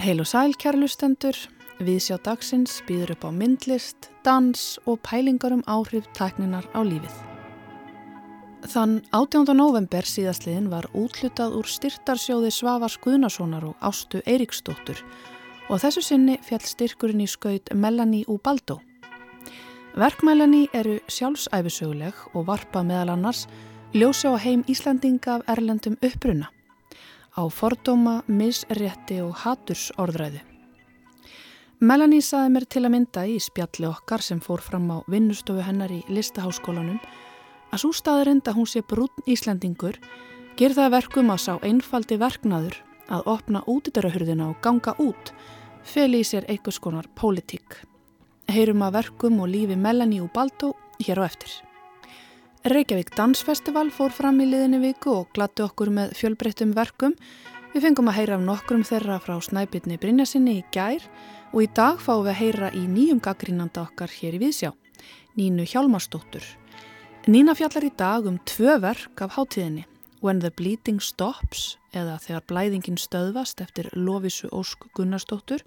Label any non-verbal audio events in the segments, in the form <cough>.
Heil og sæl kærlustendur, viðsjá dagsins býður upp á myndlist, dans og pælingar um áhrif tækninar á lífið. Þann 18. november síðastliðin var útlutað úr styrtarsjóði Svavars Guðnasonar og Ástu Eiríksdóttur og þessu sinni fjall styrkurinn í skaut Melanie Ubaldo. Verkmælani eru sjálfsæfisöguleg og varpa meðal annars ljósa á heim Íslandinga af erlendum uppruna á fordóma, misrétti og hatursorðræðu. Melanie saði mér til að mynda í spjalli okkar sem fór fram á vinnustofu hennar í listaháskólanum að svo staðurind að hún sé brún Íslandingur ger það verkum að sá einfaldi verknaður að opna útidarahurðina og ganga út fel í sér einhvers konar pólitík. Heyrum að verkum og lífi Melanie og Baldo hér á eftir. Reykjavík Dansfestival fór fram í liðinni viku og glattu okkur með fjölbreyttum verkum. Við fengum að heyra af nokkrum þeirra frá Snæbyrni Brynjasinni í gær og í dag fáum við að heyra í nýjum gaggrínanda okkar hér í Vísjá, Nínu Hjálmarsdóttur. Nína fjallar í dag um tvö verk af hátíðinni, When the Bleeding Stops eða Þegar blæðingin stöðvast eftir Lovisu Ósk Gunnarsdóttur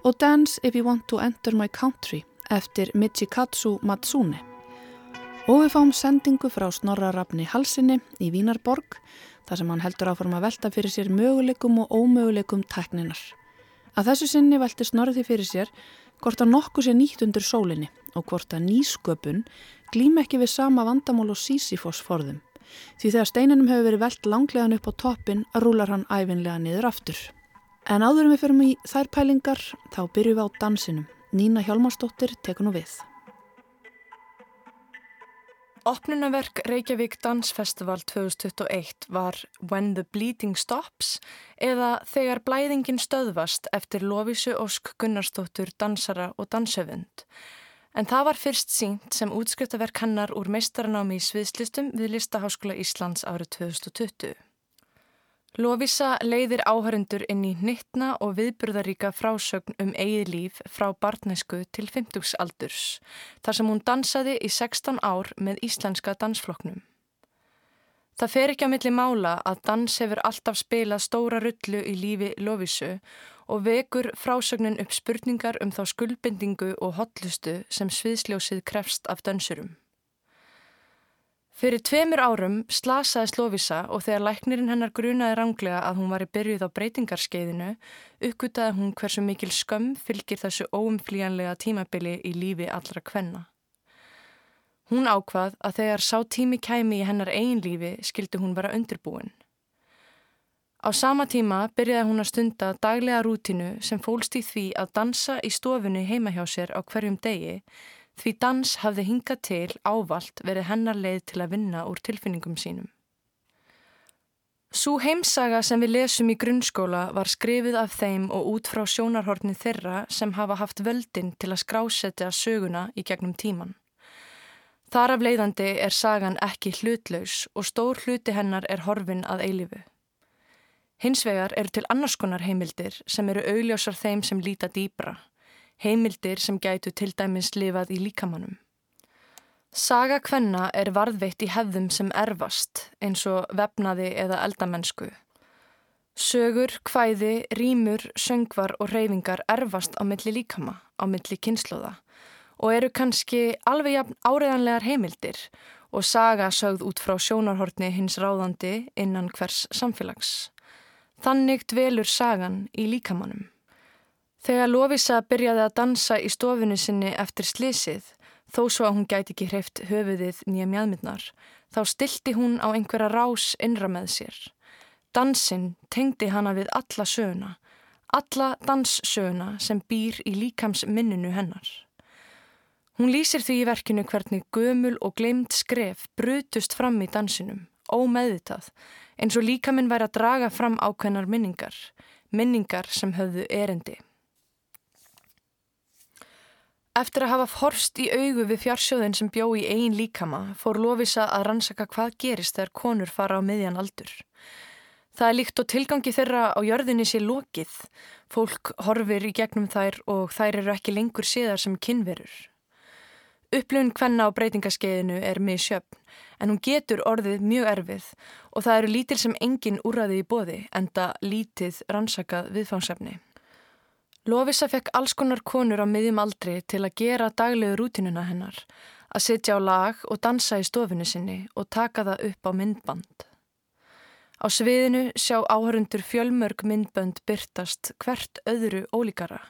og Dance If You Want to Enter My Country eftir Michikatsu Matsune. Og við fáum sendingu frá Snorrarafni Halsinni í Vínarborg þar sem hann heldur áfram að velta fyrir sér möguleikum og ómöguleikum tekninar. Að þessu sinni velti Snorri fyrir sér hvort að nokkuð sé nýtt undir sólinni og hvort að nýsköpun glým ekki við sama vandamál og sísifos forðum. Því þegar steinunum hefur verið velt langlegan upp á toppin rúlar hann æfinlega niður aftur. En áðurum við förum í þær pælingar þá byrjum við á dansinum. Nína Hjálmarsdóttir tekur nú við. Opnunaverk Reykjavík Dansfestival 2021 var When the Bleeding Stops eða Þegar blæðingin stöðvast eftir Lóvísu Ósk Gunnarsdóttur dansara og dansöfund. En það var fyrst sínt sem útskriftaverk hannar úr meistaranámi í sviðslistum við Listaháskóla Íslands árið 2020. Lovisa leiðir áhörundur inn í nittna og viðburðaríka frásögn um eigið líf frá barnesku til 50 aldurs, þar sem hún dansaði í 16 ár með íslenska dansfloknum. Það fer ekki á milli mála að dans hefur alltaf spilað stóra rullu í lífi Lovisu og vekur frásögnin upp spurningar um þá skuldbindingu og hotlustu sem sviðsljósið krefst af dansurum. Fyrir tveimur árum slasaði Slovisa og þegar læknirinn hennar grunaði ranglega að hún var í byrjuð á breytingarskeiðinu uppgutaði hún hversu mikil skömm fylgir þessu óumflíjanlega tímabili í lífi allra kvenna. Hún ákvað að þegar sá tími kæmi í hennar eigin lífi skildi hún vera undirbúin. Á sama tíma byrjaði hún að stunda daglega rútinu sem fólst í því að dansa í stofunni heima hjá sér á hverjum degi Því dans hafði hingað til ávalt verið hennar leið til að vinna úr tilfinningum sínum. Sú heimsaga sem við lesum í grunnskóla var skrifið af þeim og út frá sjónarhornin þeirra sem hafa haft völdin til að skrásetja söguna í gegnum tíman. Þar af leiðandi er sagan ekki hlutlaus og stór hluti hennar er horfin að eilifu. Hins vegar eru til annars konar heimildir sem eru augljósar þeim sem líta dýbra heimildir sem gætu til dæmis lifað í líkamannum. Saga kvenna er varðveitt í hefðum sem erfast eins og vefnaði eða eldamennsku. Sögur, hvæði, rýmur, söngvar og reyfingar erfast á milli líkama, á milli kynnslóða og eru kannski alveg jafn áreðanlegar heimildir og saga sögð út frá sjónarhortni hins ráðandi innan hvers samfélags. Þannig dvelur sagan í líkamannum. Þegar Lovisa byrjaði að dansa í stofinu sinni eftir slísið, þó svo að hún gæti ekki hreift höfuðið nýja mjadmyndnar, þá stilti hún á einhverja rás innra með sér. Dansinn tengdi hana við alla söguna, alla danssöguna sem býr í líkams minninu hennar. Hún lýsir því í verkinu hvernig gömul og glemt skref brutust fram í dansinum, ómeðvitað, eins og líkaminn væri að draga fram ákveðnar minningar, minningar sem höfðu erendi. Eftir að hafa horst í augu við fjársjóðin sem bjó í eigin líkama fór Lovisa að rannsaka hvað gerist þegar konur fara á miðjan aldur. Það er líkt og tilgangi þeirra á jörðinni sé lokið. Fólk horfir í gegnum þær og þær eru ekki lengur séðar sem kynverur. Upplifun hvenna á breytingaskeiðinu er misjöfn en hún getur orðið mjög erfið og það eru lítil sem engin úrraði í bóði enda lítið rannsakað viðfangsefni. Lovisa fekk alls konar konur á miðjum aldri til að gera daglegu rútinuna hennar, að sitja á lag og dansa í stofinu sinni og taka það upp á myndband. Á sviðinu sjá áhörundur fjölmörg myndbönd byrtast hvert öðru ólíkara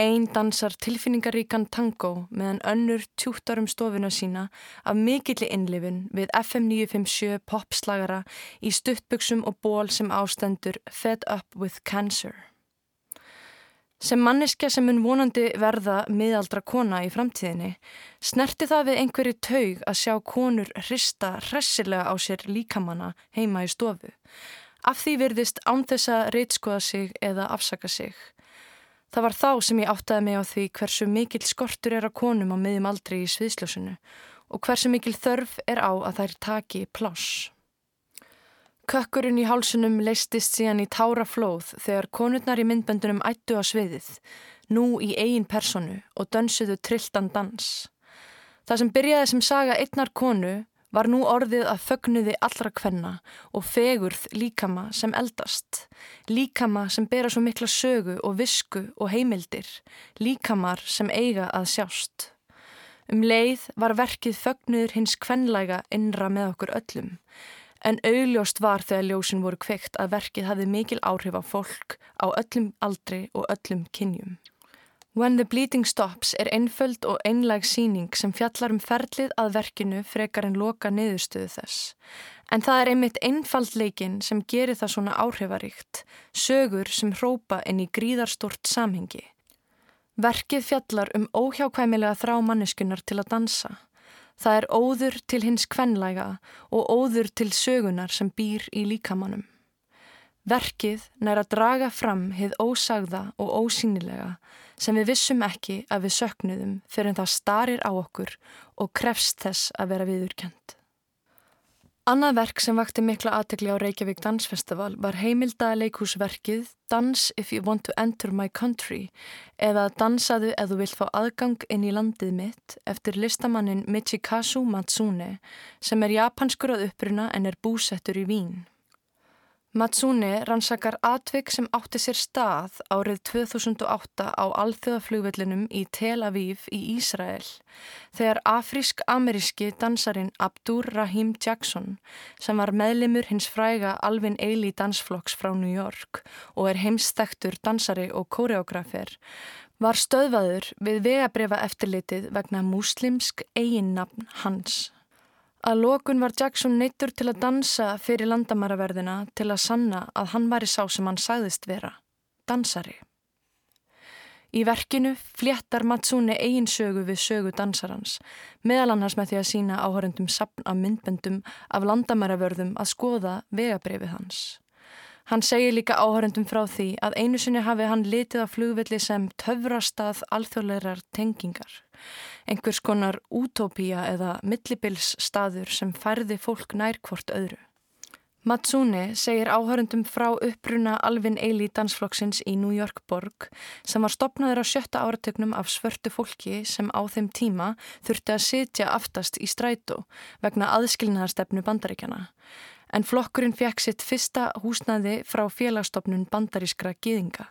Einn dansar tilfinningaríkan tango meðan önnur tjúttar um stofuna sína af mikilli innlifin við FM 957 popslagara í stuttbuksum og ból sem ástendur Fed Up with Cancer. Sem manneskja sem mun vonandi verða miðaldra kona í framtíðinni snerti það við einhverju taug að sjá konur hrista hressilega á sér líkamanna heima í stofu. Af því virðist án þess að reitskoða sig eða afsaka sig. Það var þá sem ég áttaði mig á því hversu mikil skortur er á konum á miðjum aldri í sviðsljósunu og hversu mikil þörf er á að þær taki pláss. Kökkurinn í hálsunum leistist síðan í tára flóð þegar konurnar í myndböndunum ættu á sviðið, nú í eigin personu og dönsuðu trilltan dans. Það sem byrjaði sem saga einnar konu var nú orðið að fögnuði allra kvenna og fegurð líkama sem eldast, líkama sem bera svo mikla sögu og visku og heimildir, líkamar sem eiga að sjást. Um leið var verkið fögnuður hins kvenlæga innra með okkur öllum, en augljóst var þegar ljósin voru kveikt að verkið hafði mikil áhrif á fólk á öllum aldri og öllum kynjum. When the Bleeding Stops er einföld og einlæg síning sem fjallar um ferlið að verkinu frekar en loka niðurstöðu þess. En það er einmitt einfald leikin sem gerir það svona áhrifaríkt, sögur sem hrópa inn í gríðarstort samhengi. Verkið fjallar um óhjákvæmilega þrá manneskunar til að dansa. Það er óður til hins kvenlæga og óður til sögunar sem býr í líkamannum. Verkið nær að draga fram hið ósagða og ósýnilega sem við vissum ekki að við söknuðum fyrir en það starir á okkur og krefst þess að vera viðurkjönd. Annað verk sem vakti mikla aðtekli á Reykjavík Dansfestival var heimildaða leikúsverkið Dance if you want to enter my country eða Dansaðu eða þú vilt fá aðgang inn í landið mitt eftir listamannin Michikazu Matsune sem er japanskur að uppruna en er búsettur í Vín. Matsune rannsakar atvik sem átti sér stað árið 2008 á alþjóðaflugvellinum í Tel Aviv í Ísrael þegar afrísk-ameríski dansarin Abdur Rahim Jackson sem var meðlimur hins fræga Alvin Ailey dansflokks frá New York og er heimstektur dansari og koreografer var stöðvaður við vegabrefa eftirlitið vegna muslimsk eiginnafn hans. Að lokun var Jackson neittur til að dansa fyrir landamæraverðina til að sanna að hann var í sá sem hann sagðist vera, dansari. Í verkinu fléttar Matsune eigin sögu við sögu dansarans, meðal annars með því að sína áhörendum sapn af myndbendum af landamæravörðum að skoða vegabrefið hans. Hann segir líka áhörendum frá því að einu sinni hafi hann litið á flugvelli sem töfrastað alþjóðleirar tengingar. Einhvers konar útópía eða millibilsstaður sem færði fólk nærkvort öðru. Matsune segir áhörendum frá uppruna Alvin Eili dansflokksins í New York borg sem var stopnaður á sjötta áratögnum af svörtu fólki sem á þeim tíma þurfti að sitja aftast í strætó vegna aðskilnaðarstefnu bandaríkjana en flokkurinn fekk sitt fyrsta húsnaði frá félagstofnun bandarískra gýðinga.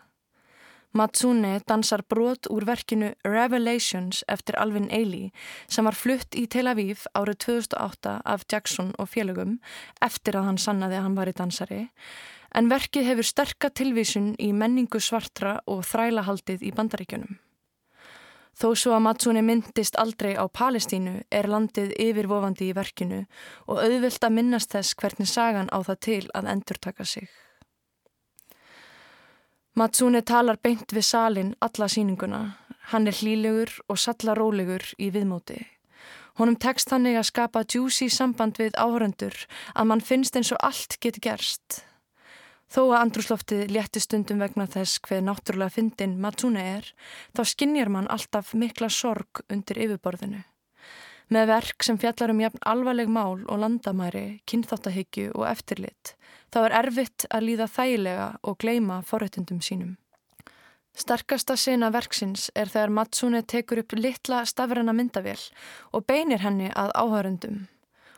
Matsune dansar brot úr verkinu Revelations eftir Alvin Ailey sem var flutt í Tel Aviv árið 2008 af Jackson og félagum eftir að hann sannaði að hann var í dansari en verkið hefur sterka tilvísun í menningu svartra og þrælahaldið í bandaríkjunum. Þó svo að Matsuni myndist aldrei á Palestínu er landið yfirvofandi í verkinu og auðvilt að minnast þess hvernig sagan á það til að endurtaka sig. Matsuni talar beint við salin alla síninguna. Hann er hlílegur og sallarólegur í viðmóti. Honum tekst þannig að skapa djúsi samband við áhörendur að mann finnst eins og allt geti gerst. Þó að andrúsloftið létti stundum vegna þess hver náttúrulega fyndin Matsune er, þá skinnjar mann alltaf mikla sorg undir yfirborðinu. Með verk sem fjallar um jafn alvarleg mál og landamæri, kynþáttahyggju og eftirlit, þá er erfitt að líða þægilega og gleima forrættundum sínum. Sterkasta sena verksins er þegar Matsune tekur upp litla stafræna myndavél og beinir henni að áhörundum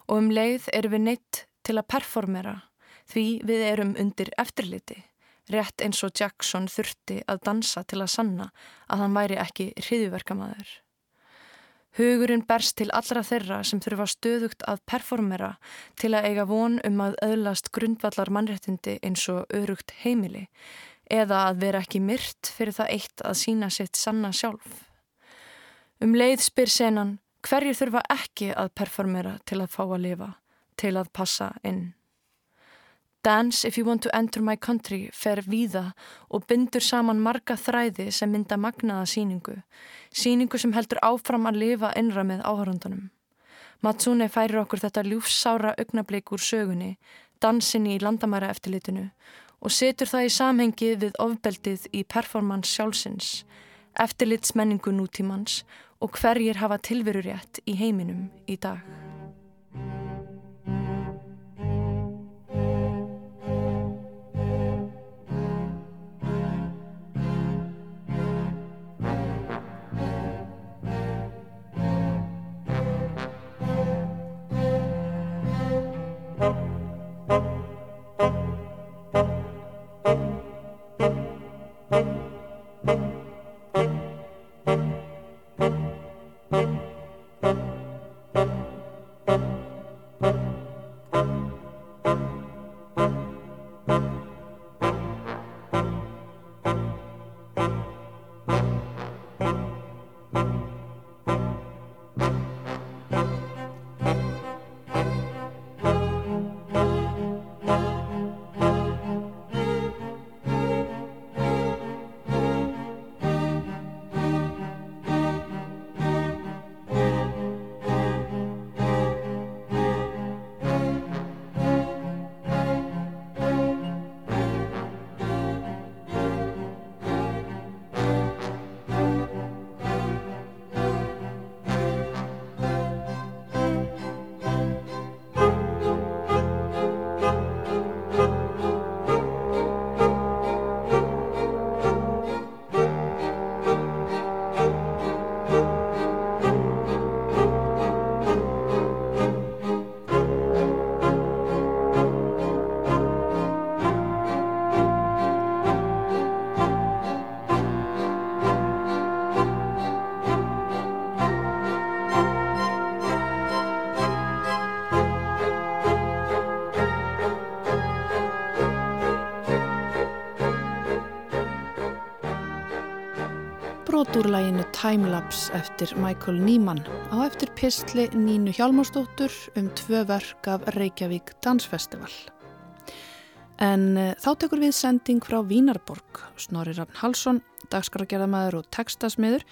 og um leið erum við neitt til að performera því við erum undir eftirliti, rétt eins og Jackson þurfti að dansa til að sanna að hann væri ekki hriðiverkamaður. Hugurinn berst til allra þeirra sem þurfa stöðugt að performera til að eiga von um að öðlast grundvallar mannréttindi eins og örugt heimili eða að vera ekki myrt fyrir það eitt að sína sitt sanna sjálf. Um leið spyr senan hverju þurfa ekki að performera til að fá að lifa, til að passa inn. Dance if you want to enter my country fer víða og bindur saman marga þræði sem mynda magnaða síningu, síningu sem heldur áfram að lifa innra með áhörundunum. Matsune færir okkur þetta ljúfsára augnablík úr sögunni, dansinni í landamæra eftirlitinu og setur það í samhengi við ofbeldið í performance sjálfsins, eftirlitsmenningu nútímans og hverjir hafa tilverurétt í heiminum í dag. Brot úr læginu Timelapse eftir Michael Nýmann á eftir pistli Nínu Hjálmarsdóttur um tvö verk af Reykjavík Dansfestival. En uh, þá tekur við sending frá Vínarborg. Snorri Rafn Halsson, dagskragerðamæður og textasmiður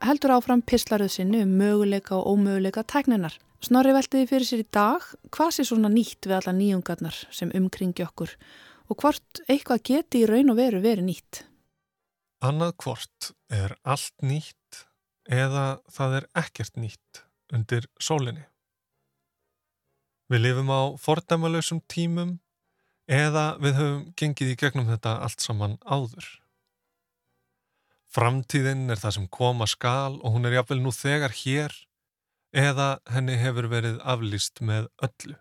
heldur áfram pislaruð sinni um möguleika og ómöguleika tækninar. Snorri veltiði fyrir sér í dag hvað sé svona nýtt við alla nýjungarnar sem umkringi okkur og hvort eitthvað geti í raun og veru verið nýtt. Annað hvort er allt nýtt eða það er ekkert nýtt undir sólinni. Við lifum á fordæmalösum tímum eða við höfum gengið í gegnum þetta allt saman áður. Framtíðin er það sem koma skal og hún er jáfnvel nú þegar hér eða henni hefur verið aflýst með öllu.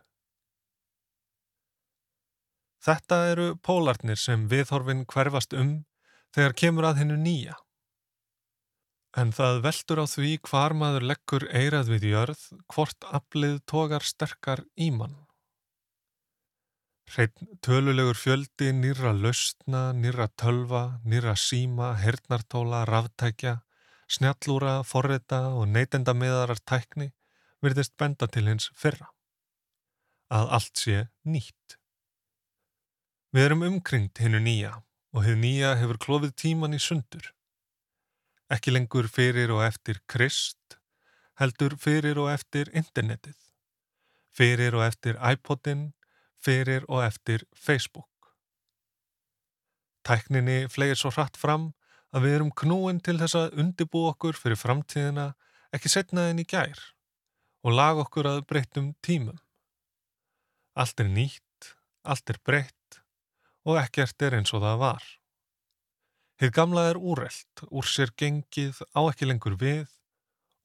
Þetta eru pólarnir sem viðhorfin hverfast um þegar kemur að hennu nýja. En það veldur á því hvar maður leggur eirað við jörð hvort aflið tógar sterkar ímann. Hreitn tölulegur fjöldi nýra lausna, nýra tölva, nýra síma, hernartóla, ráftækja, snjallúra, forrita og neytendamiðarar tækni virðist benda til hins fyrra. Að allt sé nýtt. Við erum umkringt hinnu nýja og hefur nýja hefur klófið tíman í sundur. Ekki lengur fyrir og eftir Krist, heldur fyrir og eftir internetið, fyrir og eftir iPodin, fyrir og eftir Facebook. Tækninni flegir svo hratt fram að við erum knúin til þess að undibú okkur fyrir framtíðina ekki setna en í gær og laga okkur að breyttum tímum. Allt er nýtt, allt er breytt og ekkert er eins og það var. Hitt gamla er úrreld, úr sér gengið á ekki lengur við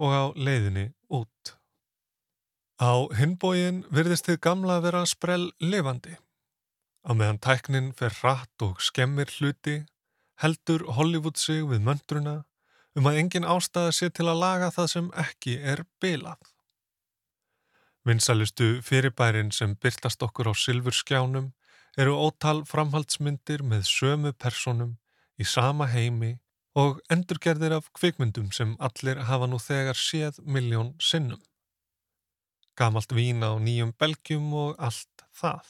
og á leiðinni út. Á hinbógin virðist þið gamla vera sprell lifandi. Á meðan tæknin fer hratt og skemmir hluti, heldur Hollywood sig við möndruna um að engin ástæða sé til að laga það sem ekki er bilað. Vinsalustu fyrirbærin sem byrtast okkur á silfurskjánum eru ótal framhaldsmyndir með sömu personum í sama heimi og endurgerðir af kvikmyndum sem allir hafa nú þegar séð miljón sinnum. Gamalt vín á nýjum belgjum og allt það.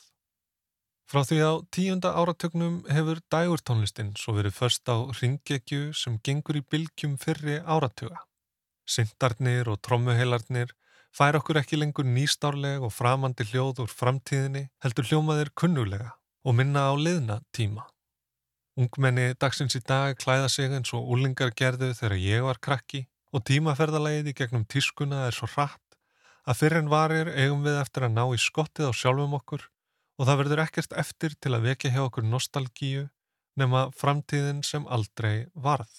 Frá því á tíunda áratögnum hefur dægurtónlistin svo verið först á ringekju sem gengur í bylgjum fyrri áratuga. Sindarnir og trommuheilarnir fær okkur ekki lengur nýstárleg og framandi hljóð úr framtíðinni heldur hljómaðir kunnulega og minna á liðna tíma. Ungmenni dagsins í dag klæða sig eins og úlingar gerðu þegar ég var krakki og tímaferðalægið í gegnum tískuna er svo hratt að fyrir en varir eigum við eftir að ná í skottið á sjálfum okkur og það verður ekkert eftir til að vekja hjá okkur nostalgíu nema framtíðin sem aldrei varð.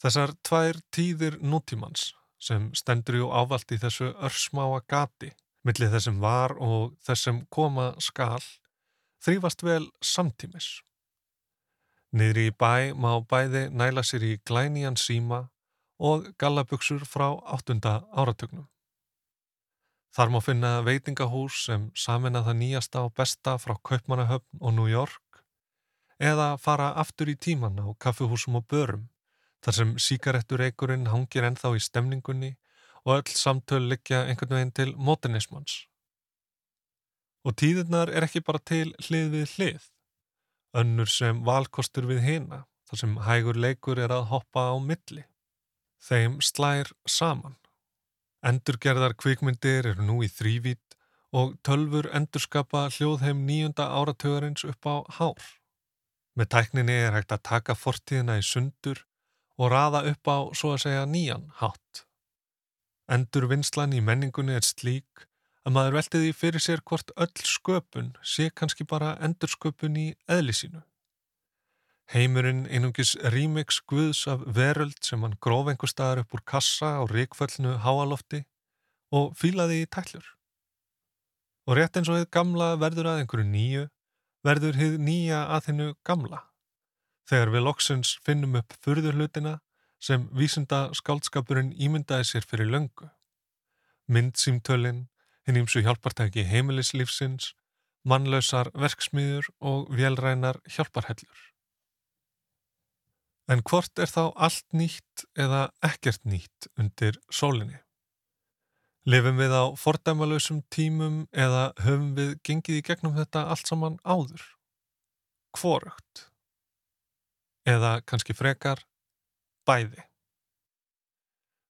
Þessar tvær tíðir nútímans sem stendur jú ávalt í þessu örsmáa gati millir þessum var og þessum koma skal þrýfast vel samtímis. Niðri í bæ má bæði næla sér í glænían síma og gallabugsur frá áttunda áratögnum. Þar má finna veitingahús sem samina það nýjasta og besta frá Kaupmannahöfn og New York eða fara aftur í tíman á kaffihúsum og börum þar sem síkarettureikurinn hangir ennþá í stemningunni og öll samtöl liggja einhvern veginn til modernismans. Og tíðirnar er ekki bara til hlið við hlið önnur sem valkostur við hina, þar sem hægur leikur er að hoppa á milli. Þeim slær saman. Endurgerðar kvikmyndir eru nú í þrývít og tölfur endurskapa hljóðheim nýjunda áratögarins upp á hár. Með tækninni er hægt að taka fortíðina í sundur og raða upp á svo að segja nýjan hátt. Endurvinnslan í menningunni er slík að maður veltiði fyrir sér hvort öll sköpun sé kannski bara endursköpun í eðli sínu. Heimurinn einungis rímix guðs af veröld sem hann gróf einhver staðar upp úr kassa á ríkföllnu háalofti og fílaði í tællur. Og rétt eins og þið gamla verður að einhverju nýju, verður þið nýja að þinnu gamla. Þegar við loksins finnum upp fyrðurlutina sem vísunda skáldskapurinn ímyndaði sér fyrir löngu. Myndsýmtölinn, hinn ímsu hjálpartæki heimilislífsins, mannlausar verksmiður og vélrænar hjálparhellur. En hvort er þá allt nýtt eða ekkert nýtt undir sólinni? Lifum við á fordæmalösum tímum eða höfum við gengið í gegnum þetta allt saman áður? Hvorugt? Eða kannski frekar bæði?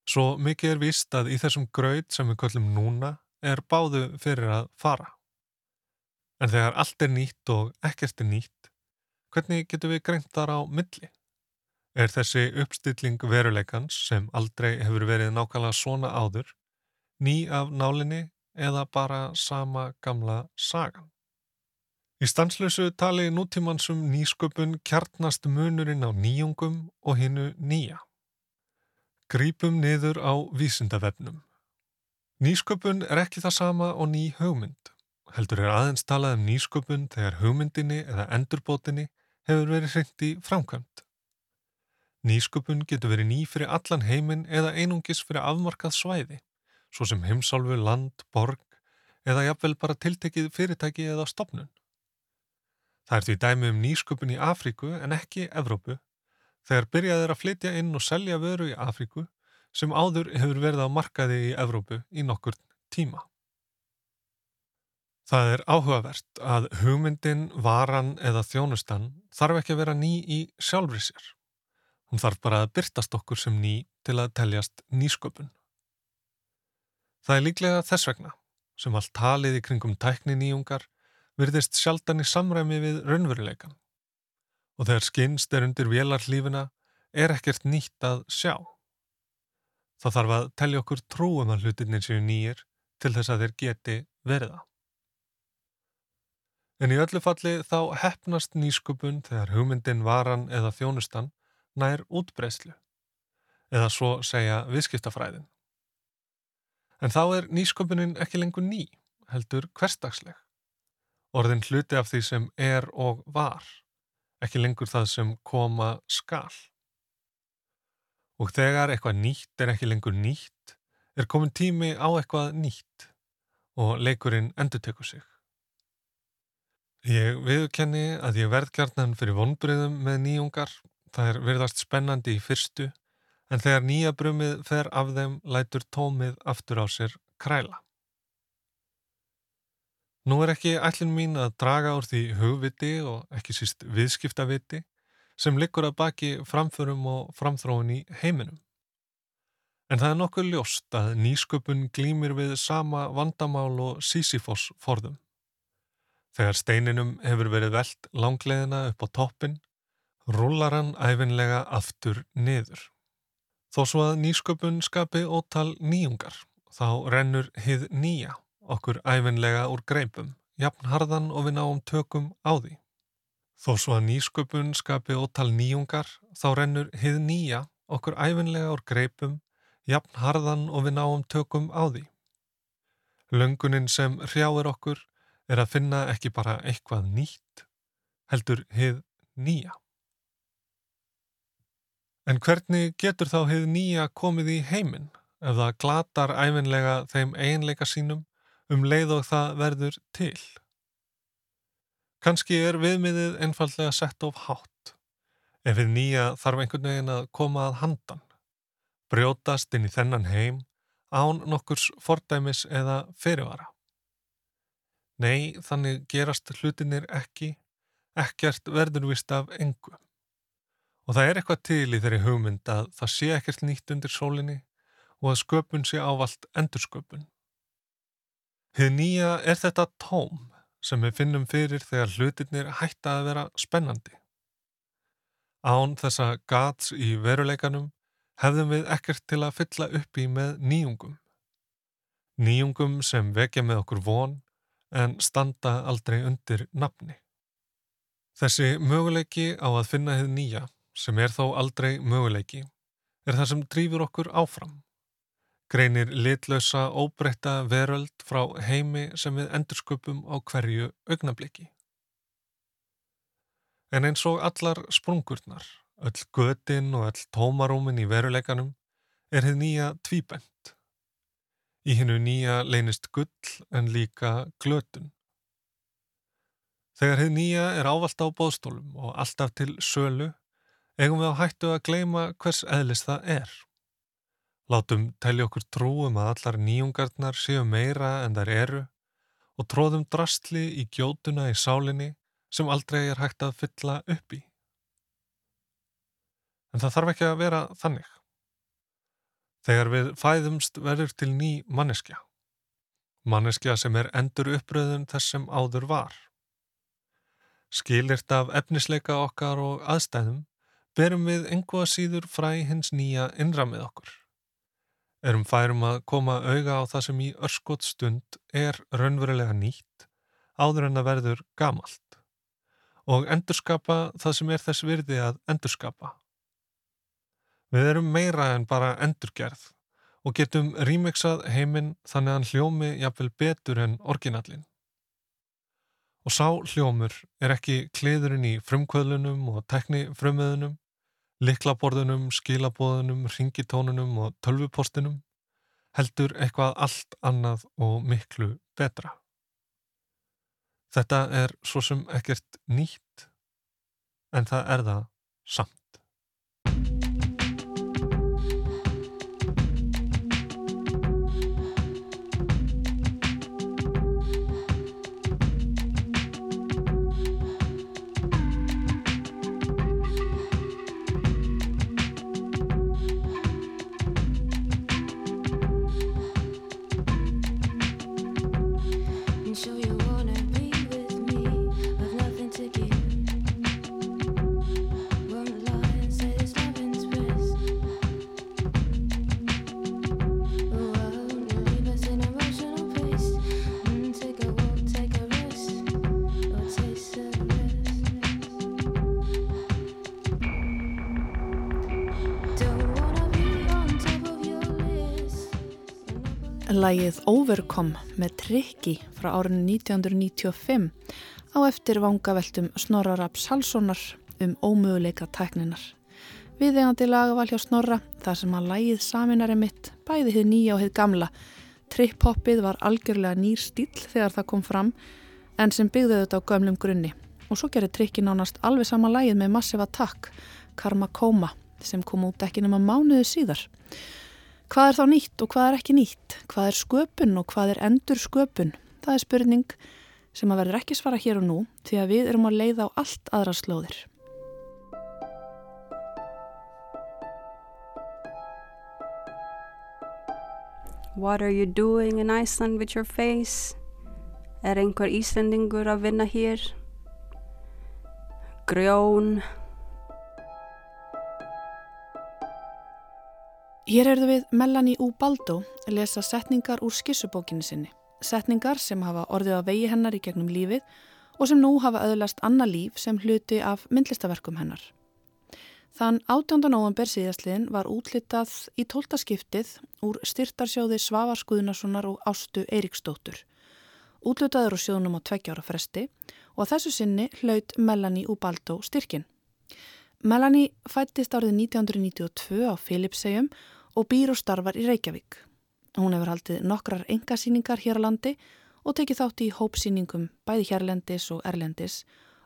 Svo mikið er víst að í þessum gröð sem við köllum núna er báðu fyrir að fara. En þegar allt er nýtt og ekkert er nýtt, hvernig getur við greint þar á milli? Er þessi uppstilling veruleikans sem aldrei hefur verið nákvæmlega svona áður, ný af nálinni eða bara sama gamla sagan? Í stanslösu tali nútímansum nýsköpun kjarnast munurinn á nýjungum og hinnu nýja. Grípum niður á vísindavefnum. Nýsköpun er ekki það sama og ný hugmynd. Heldur er aðeins talað um nýsköpun þegar hugmyndinni eða endurbótinni hefur verið hreint í framkvæmt. Nýsköpun getur verið ný fyrir allan heiminn eða einungis fyrir afmarkað svæði, svo sem heimsálfu, land, borg eða jafnvel bara tiltekið fyrirtæki eða stopnun. Það er því dæmi um nýsköpun í Afríku en ekki Evrópu, þegar byrjaðir að flytja inn og selja vöru í Afríku sem áður hefur verið á markaði í Evrópu í nokkur tíma. Það er áhugavert að hugmyndin, varan eða þjónustan þarf ekki að vera ný í sjálfri sér. Hún þarf bara að byrtast okkur sem ný til að teljast nýsköpun. Það er líklega þess vegna sem allt talið í kringum tækni nýjungar virðist sjaldan í samræmi við raunveruleikan. Og þegar skynst er undir vélarlífina er ekkert nýtt að sjá. Það þarf að tellja okkur trúum að hlutinni séu nýjir til þess að þeir geti verða. En í öllu falli þá hefnast nýsköpun þegar hugmyndin varan eða þjónustan nær útbreyslu, eða svo segja viðskiptafræðin. En þá er nýsköpunin ekki lengur ný, heldur hverstagsleg. Orðin hluti af því sem er og var, ekki lengur það sem koma skal. Og þegar eitthvað nýtt er ekki lengur nýtt, er komin tími á eitthvað nýtt og leikurinn endur tekur sig. Ég viðkenni að ég verð kjarnan fyrir vonbröðum með nýjungar, það er verðast spennandi í fyrstu, en þegar nýja brumið fer af þeim lætur tómið aftur á sér kræla. Nú er ekki ætlin mín að draga úr því hugviti og ekki síst viðskiptaviti sem liggur að baki framförum og framþróun í heiminum. En það er nokkuð ljóst að nýsköpun glýmir við sama vandamál og Sísifos forðum. Þegar steininum hefur verið veld langleðina upp á toppin, rúlar hann æfinlega aftur niður. Þó svo að nýsköpun skapi ótal nýjungar, þá rennur hið nýja okkur æfinlega úr greipum, jafn harðan og við náum tökum á því. Þó svo að nýsköpun skapi ótal nýjungar, þá rennur hið nýja okkur æfinlega úr greipum, jafn harðan og við náum tökum á því. Löngunin sem hrjáir okkur er að finna ekki bara eitthvað nýtt, heldur hið nýja. En hvernig getur þá hið nýja komið í heiminn ef það glatar æfinlega þeim einleika sínum um leið og það verður til. Kanski er viðmiðið einfallega sett of hátt. Ef við nýja þarf einhvern veginn að koma að handan, brjótast inn í þennan heim án nokkurs fordæmis eða fyrirvara. Nei, þannig gerast hlutinir ekki, ekkert verður vist af engu. Og það er eitthvað til í þeirri hugmynd að það sé ekkert nýtt undir sólinni og að sköpun sé ávalt endursköpun. Hið nýja er þetta tóm sem við finnum fyrir þegar hlutirnir hætta að vera spennandi. Án þessa gats í veruleikanum hefðum við ekkert til að fylla upp í með nýjungum. Nýjungum sem vekja með okkur von en standa aldrei undir nafni. Þessi möguleiki á að finna hið nýja, sem er þó aldrei möguleiki, er það sem drýfur okkur áfram greinir litlausa óbreytta veröld frá heimi sem við endursköpum á hverju augnabliki. En eins og allar sprungurnar, öll götin og öll tómarúmin í veruleikanum er þið nýja tvíbent. Í hennu nýja leynist gull en líka glötun. Þegar þið nýja er ávalt á bóðstólum og alltaf til sölu, eigum við á hættu að gleima hvers eðlis það er. Látum telja okkur trúum að allar nýjungarnar séu meira en þær eru og tróðum drastli í gjótuna í sálinni sem aldrei er hægt að fylla upp í. En það þarf ekki að vera þannig. Þegar við fæðumst verður til ný manneskja. Manneskja sem er endur uppröðun þess sem áður var. Skilirt af efnisleika okkar og aðstæðum berum við einhvað síður fræ hins nýja innramið okkur erum færum að koma auga á það sem í örskot stund er raunverulega nýtt áður en að verður gamalt og endurskapa það sem er þess virði að endurskapa. Við erum meira en bara endurgerð og getum rýmiksað heiminn þannig að hann hljómi jafnvel betur en orginallin. Og sá hljómur er ekki kliðurinn í frumkvöðlunum og tekni frumöðunum liklaborðunum, skilabóðunum, ringitónunum og tölvupostinum heldur eitthvað allt annað og miklu betra. Þetta er svo sem ekkert nýtt en það er það samt. Lægið Overcome með Trikki frá árinu 1995 á eftir vangaveltum Snorraraps Halssonar um ómöguleika tækninar. Viðegandi lagaval hjá Snorra þar sem að lægið saminari mitt bæði hið nýja og hið gamla. Trip-hoppið var algjörlega nýr stíl þegar það kom fram en sem byggði þetta á gömlum grunni. Og svo gerir Trikki nánast alveg sama lægið með Massive Attack, Karma Koma sem kom út ekki nema mánuðu síðar. Hvað er þá nýtt og hvað er ekki nýtt? Hvað er sköpun og hvað er endur sköpun? Það er spurning sem að verður ekki svara hér og nú því að við erum að leiða á allt aðra slóðir. What are you doing in Iceland with your face? Er einhver Íslandingur að vinna hér? Grjón Hér erðu við Melanie Ubaldo að lesa setningar úr skissubókinu sinni. Setningar sem hafa orðið á vegi hennar í gegnum lífið og sem nú hafa öðlast annað líf sem hluti af myndlistaverkum hennar. Þann 18. november síðastliðin var útlitað í tóltaskiptið úr styrtarsjóði Svavar Skuðnarssonar og Ástu Eiríksdóttur. Útlitaður á sjónum á tveggjára fresti og að þessu sinni hlaut Melanie Ubaldo styrkin. Melanie fættist árið 1992 á Filipsegjum og býr og starfar í Reykjavík. Hún hefur haldið nokkrar engasýningar hér á landi og tekið þátt í hópsýningum bæði hérlendis og erlendis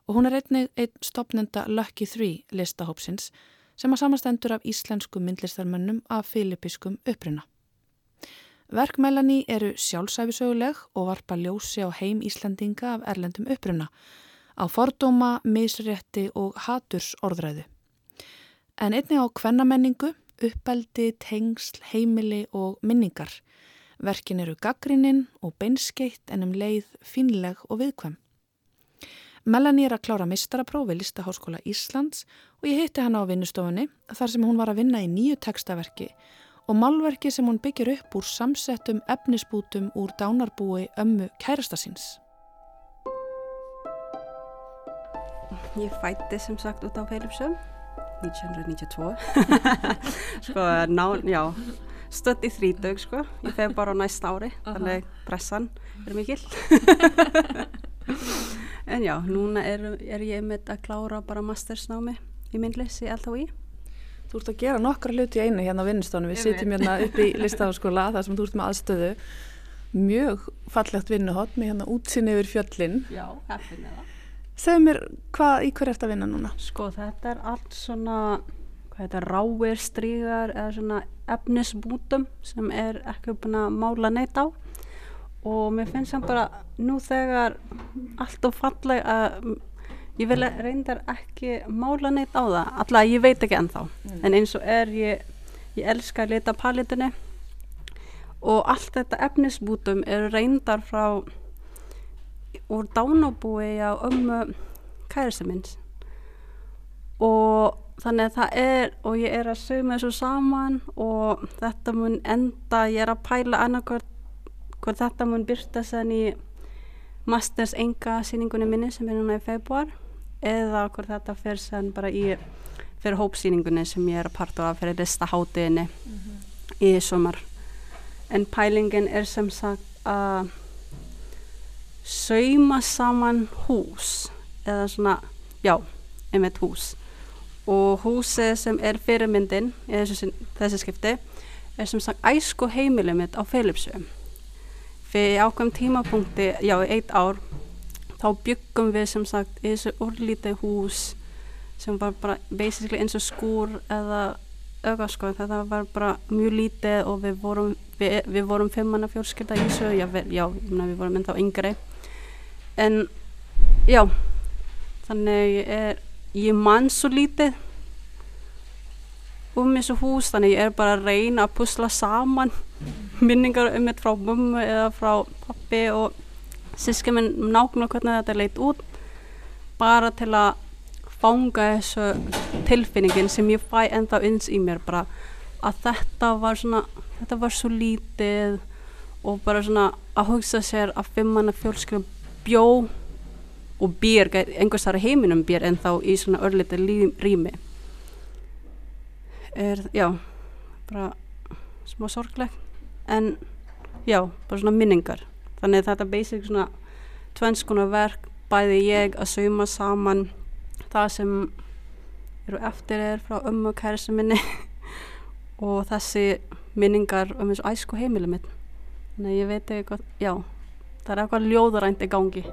og hún er einnig einn stopnenda Lucky 3 listahópsins sem að samastendur af íslensku myndlistarmönnum af filipiskum uppruna. Verkmælani eru sjálfsæfisöguleg og varpa ljósi á heim Íslandinga af erlendum uppruna, á fordóma, misrétti og haturs orðræðu. En einnig á kvennamenningu uppeldi, tengsl, heimili og minningar. Verkin eru gaggrininn og beinskeitt en um leið finleg og viðkvæm. Melanie er að klára mistaraprófi Listaháskóla Íslands og ég hitti hana á vinnustofunni þar sem hún var að vinna í nýju tekstaverki og málverki sem hún byggir upp úr samsettum efnisbútum úr dánarbúi ömmu kærastasins. Ég fætti sem sagt út á Feilipsum 1992 <laughs> sko, ná, já stödd í þrítug sko. Ég feg bara á næst ári, uh -huh. þannig pressan er mikil. <laughs> En já, núna er, er ég með að klára bara mastersnámi í myndlis í LHI Þú ert að gera nokkra hluti í einu hérna á vinnustónu við sitjum hérna upp í <laughs> listafaskóla þar sem þú ert með aðstöðu. Mjög fallegt vinnuhott með hérna útsinni yfir fjöllin. Já, heppin eða Segð mér, hvað, í hver er þetta að vinna núna? Sko, þetta er allt svona, hvað þetta er, ráir, strígar eða svona efnisbútum sem er ekki búin að mála neitt á og mér finnst það bara nú þegar allt og falleg að ég vil reyndar ekki mála neitt á það, alltaf ég veit ekki ennþá mm. en eins og er ég, ég elska að leta palitunni og allt þetta efnisbútum eru reyndar frá úr dánabúi á ömmu kærista minns og þannig að það er og ég er að sögma þessu saman og þetta mun enda ég er að pæla annarkvært hvort þetta mun byrta sen í masters enga síningunni minni sem er núna í februar eða hvort þetta fer sen bara í fyrir hópsíningunni sem ég er að parta af fyrir listahátiðinni mm -hmm. í somar en pælingin er sem sagt að sauma saman hús eða svona, já, einmitt hús. Og húsið sem er fyrirmyndin í þessu, þessu skipti er sem sagt æsku heimilið mitt á Felipsum fyrir ákveðum tímapunkti, já, eitt ár þá byggum við sem sagt í þessu úrlítið hús sem var bara basically eins og skúr eða auðvarskoð þetta var bara mjög lítið og við vorum við, við vorum fimmanna fjórskilda í þessu já, já, við vorum ennþá yngri en já þannig ég er ég mann svo lítið um þessu hús þannig ég er bara að reyna að pusla saman minningar um þetta frá mummu eða frá pappi og síska minn nákvæmlega hvernig þetta leit út bara til að fanga þessu tilfinningin sem ég fæ ennþá ins í mér bara að þetta var svona þetta var svo lítið og bara svona að hugsa sér að fimm manna fjölskyldum bjó og býr, einhvers þar heiminum býr en þá í svona örlita rými. Er, já bara smá sorgleg en já, bara svona minningar. Þannig þetta er basic svona tvennskona verk, bæði ég að sauma saman það sem eru eftir er frá ömmu og kærisi minni <laughs> og þessi minningar um og æsku heimilu mitt. Þannig að ég veit eitthvað, já það er eitthvað ljóðarænt í gangi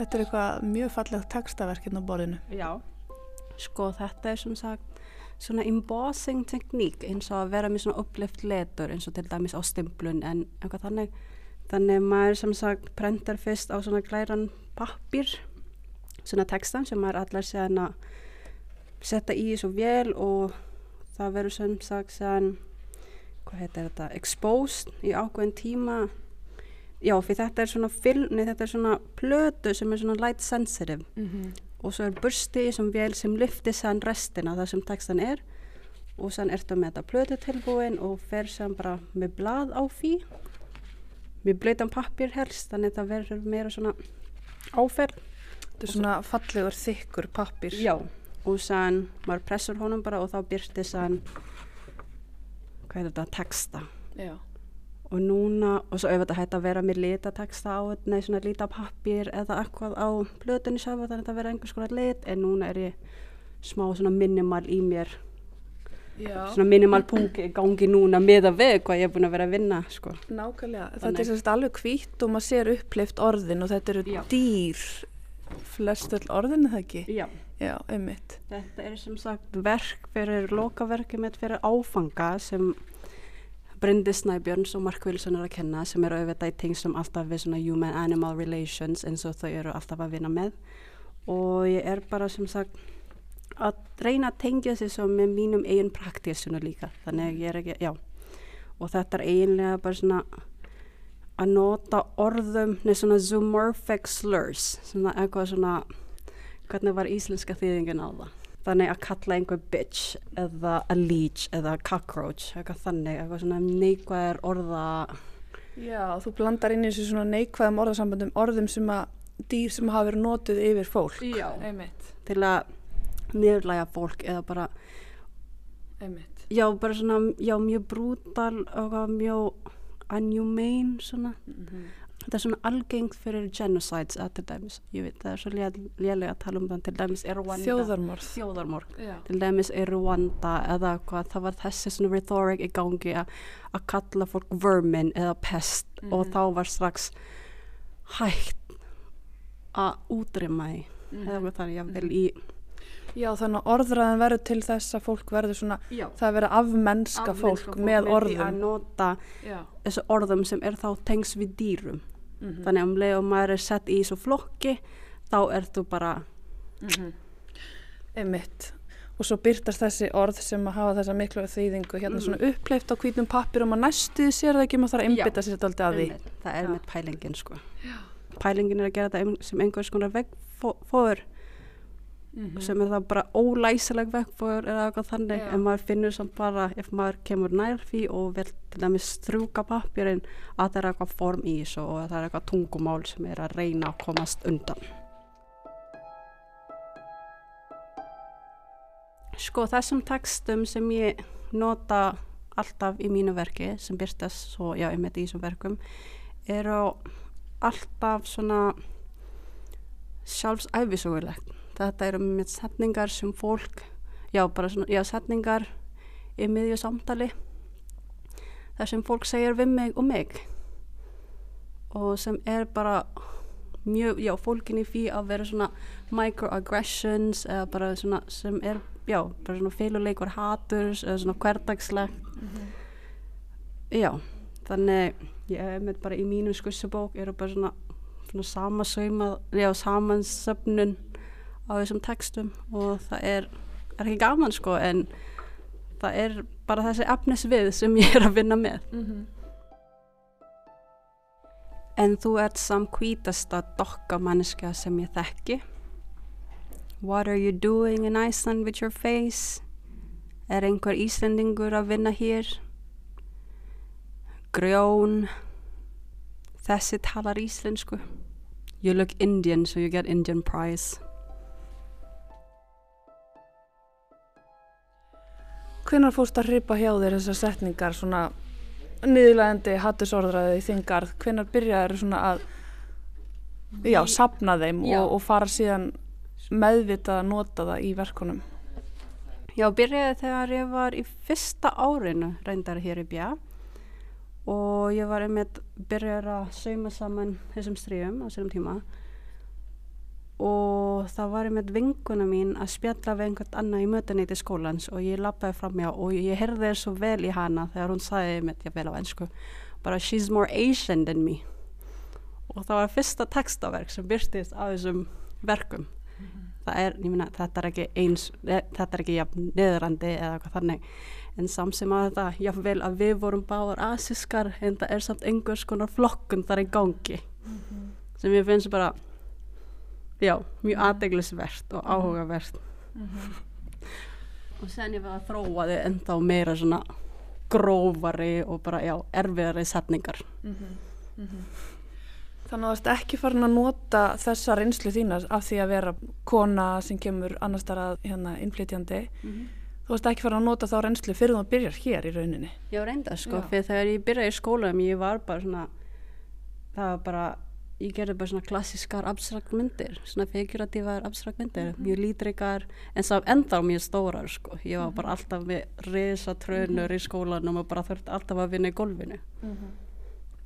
Þetta er eitthvað mjög fallegt textaverk hérna á borðinu. Já. Sko þetta er sem sagt svona embossing tekník eins og að vera með svona upplift letur eins og til dæmis á stimplun en eitthvað þannig þannig maður sem sagt prentar fyrst á svona glæran pappir svona textan sem maður allar séðan að setja í svo vel og það verður sem sagt séðan hvað heitir þetta, exposed í ákveðin tíma. Já fyrir þetta er svona film, nei þetta er svona plötu sem er svona light sensitive. Mm -hmm. og svo er bursti sem vel sem lyfti sann restina það sem textan er. Og sann ertu með þetta plötu tilbúin og fer sem bara með blað á því. Með blöytan pappir helst þannig að það verður meira svona áferð. Þetta er svona fallegur þykkur pappir. já og sann maður pressur honum bara og þá byrsti sann hvað er þetta, texta Já. og núna, og svo þetta hætti að vera með litateksta á, nei svona litapappir eða eitthvað á plötunni sjálfa þannig að þetta vera einhvers konar lit en núna er ég smá svona minimal í mér Já. svona minimal punki í gangi núna með að veð hvað ég er búin að vera að vinna sko. Nákvæmlega. Þetta Þannig. er sérst alveg hvítt og maður sér uppleift orðin og þetta eru Já. dýr. Flest öll orðin er það ekki? Já. Já, einmitt. Þetta er sem sagt verk fyrir lokaverkið mitt fyrir áfanga sem Bryndi Snæbjörns og Mark Wilson er að kenna sem eru auðvitað í tengslum alltaf við svona human-animal relations eins og þau eru alltaf að vinna með. Og ég er bara sem sagt að reyna að tengja sig svo með mínum eigin praktísuna líka. Þannig að ég er ekki, já. Og þetta er eiginlega bara svona að nota orðum neð svona zoomorphic slurs svona eitthvað svona hvernig var íslenska þýðingin á það þannig að kalla einhver bitch eða a leech eða cockroach eitthvað þannig, eitthvað svona neikvæðir orða Já, þú blandar inn í þessu svona neikvæðum orðasambandum orðum sem að dýr sem hafa verið notuð yfir fólk. Já. Einmitt. til að niðurlæga fólk eða bara, Einmitt. já bara svona já mjög brútal og mjög unhumane svona þetta er svona algengt fyrir genocides að til dæmis, ég veit það er svo lé- lélega að tala um það til dæmis er Rwanda Þjóðarmorð. þjóðarmorg Já. til dæmis er Rwanda eða hvað, það var þessi svona rhetoric í gangi að kalla fólk vermin eða pest og þá var strax hægt að útrýma því eða eitthvað þannig, ég vil í Já, þannig að orðræðan verður til þess að fólk verður svona, Já. það verður afmennska fólk með því að orðum. nota Já. þessu orðum sem er þá tengs við dýrum Mhm. þannig að um leið og maður er sett í þessu flokki þá ertu bara Einmitt. Og svo byrtast þessi orð sem að hafa þessa miklu þýðingu hérna svona uppleift á hvítum pappir og maður næstuði sér það ekki, maður þarf að Já. einbytta sér þetta aldrei að því. Einmitt, það er Já. með pælingin sko pælingin er að gera þetta sem einhvers konar vegfóður sem er það bara ólæsileg vegfóður eða eitthvað þannig Já. en maður finnur samt bara ef maður kemur nær því og vil til dæmis strjúka pappirinn að það er eitthvað form í þessu og að það er eitthvað tungumál sem er að reyna að komast undan. Sko þessum textum sem ég nota alltaf í mínu verki sem byrtast svo, já, ég með í þessum verkum eru alltaf svona sjálfsæfisögulegt þetta eru með setningar sem fólk já, bara svona, já, setningar í miðju samtali þar sem fólk segir við mig og mig. Og sem er bara mjög, já, fólkin í því að vera svona microaggressions eða bara svona sem er, já, bara svona féluleikur haturs eða svona hverdagslegt já, þannig ég er með bara í mínu skussubók eru bara svona, svona samansöfnun á þessum textum og það er, er ekki gaman sko en það er bara þessi efnisvið sem ég er að vinna með En þú ert samt hvítasta dokkamanniska sem ég þekki. What are you doing in Iceland with your face? Er einhver Íslendingur að vinna hér? Grjón. Þessi talar íslensku. You look Indian so you get Indian prize. Hvenar fórst að hripa hjá þér þessar setningar svona niðurlegandi hattusorðraði í þinn garð, hvenar byrjaður svona að já, sapna þeim Já. og, og fara síðan meðvitað að nota það í verkunum? Já, byrjaði þegar ég var í fyrsta árinu reyndar hér í Bjá og ég var einmitt byrjaði að sauma saman þessum stríðum á þessum tíma og það var einmitt vinguna mín að spjalla við einhvern annað í mötunni til skólans og ég lappaði fram hjá og ég heyrði þér svo vel í hana þegar hún sagði einmitt, ég vel á ennsku, bara she's more Asian than me. Og það var fyrsta textaverk sem byrstist á þessum verkum. Það er, ég meina, þetta er ekki eins þetta er ekki jafn neðrandi eða eitthvað þannig. En samt sem að þetta jafnvel að við vorum báðar asískar en það er samt einhvers konar flokkun þar í gangi. Sem ég finnst bara já, mjög aðdeglisvert og áhugavert og sen ég var að þróa þið ennþá meira svona grófari og bara, já, erfiðari setningar Þannig að þú ert ekki farin að nota þessa reynslu þína af því að vera kona sem kemur annars þar að hérna, innflytjandi. Þú ert ekki farin að nota þá reynslu fyrir þú byrjar hér í rauninni. Já, reynda sko, Já. fyrir þegar ég byrjaði í skólanum ég var bara svona það var bara, ég gerði bara svona klassískar abstrakt myndir, svona figuratívar abstrakt myndir, mjög lítrikar en sá enda mjög stórar sko. Ég var bara alltaf með risa trönur í skólanum og bara þurfti alltaf að vinna í gólfinu.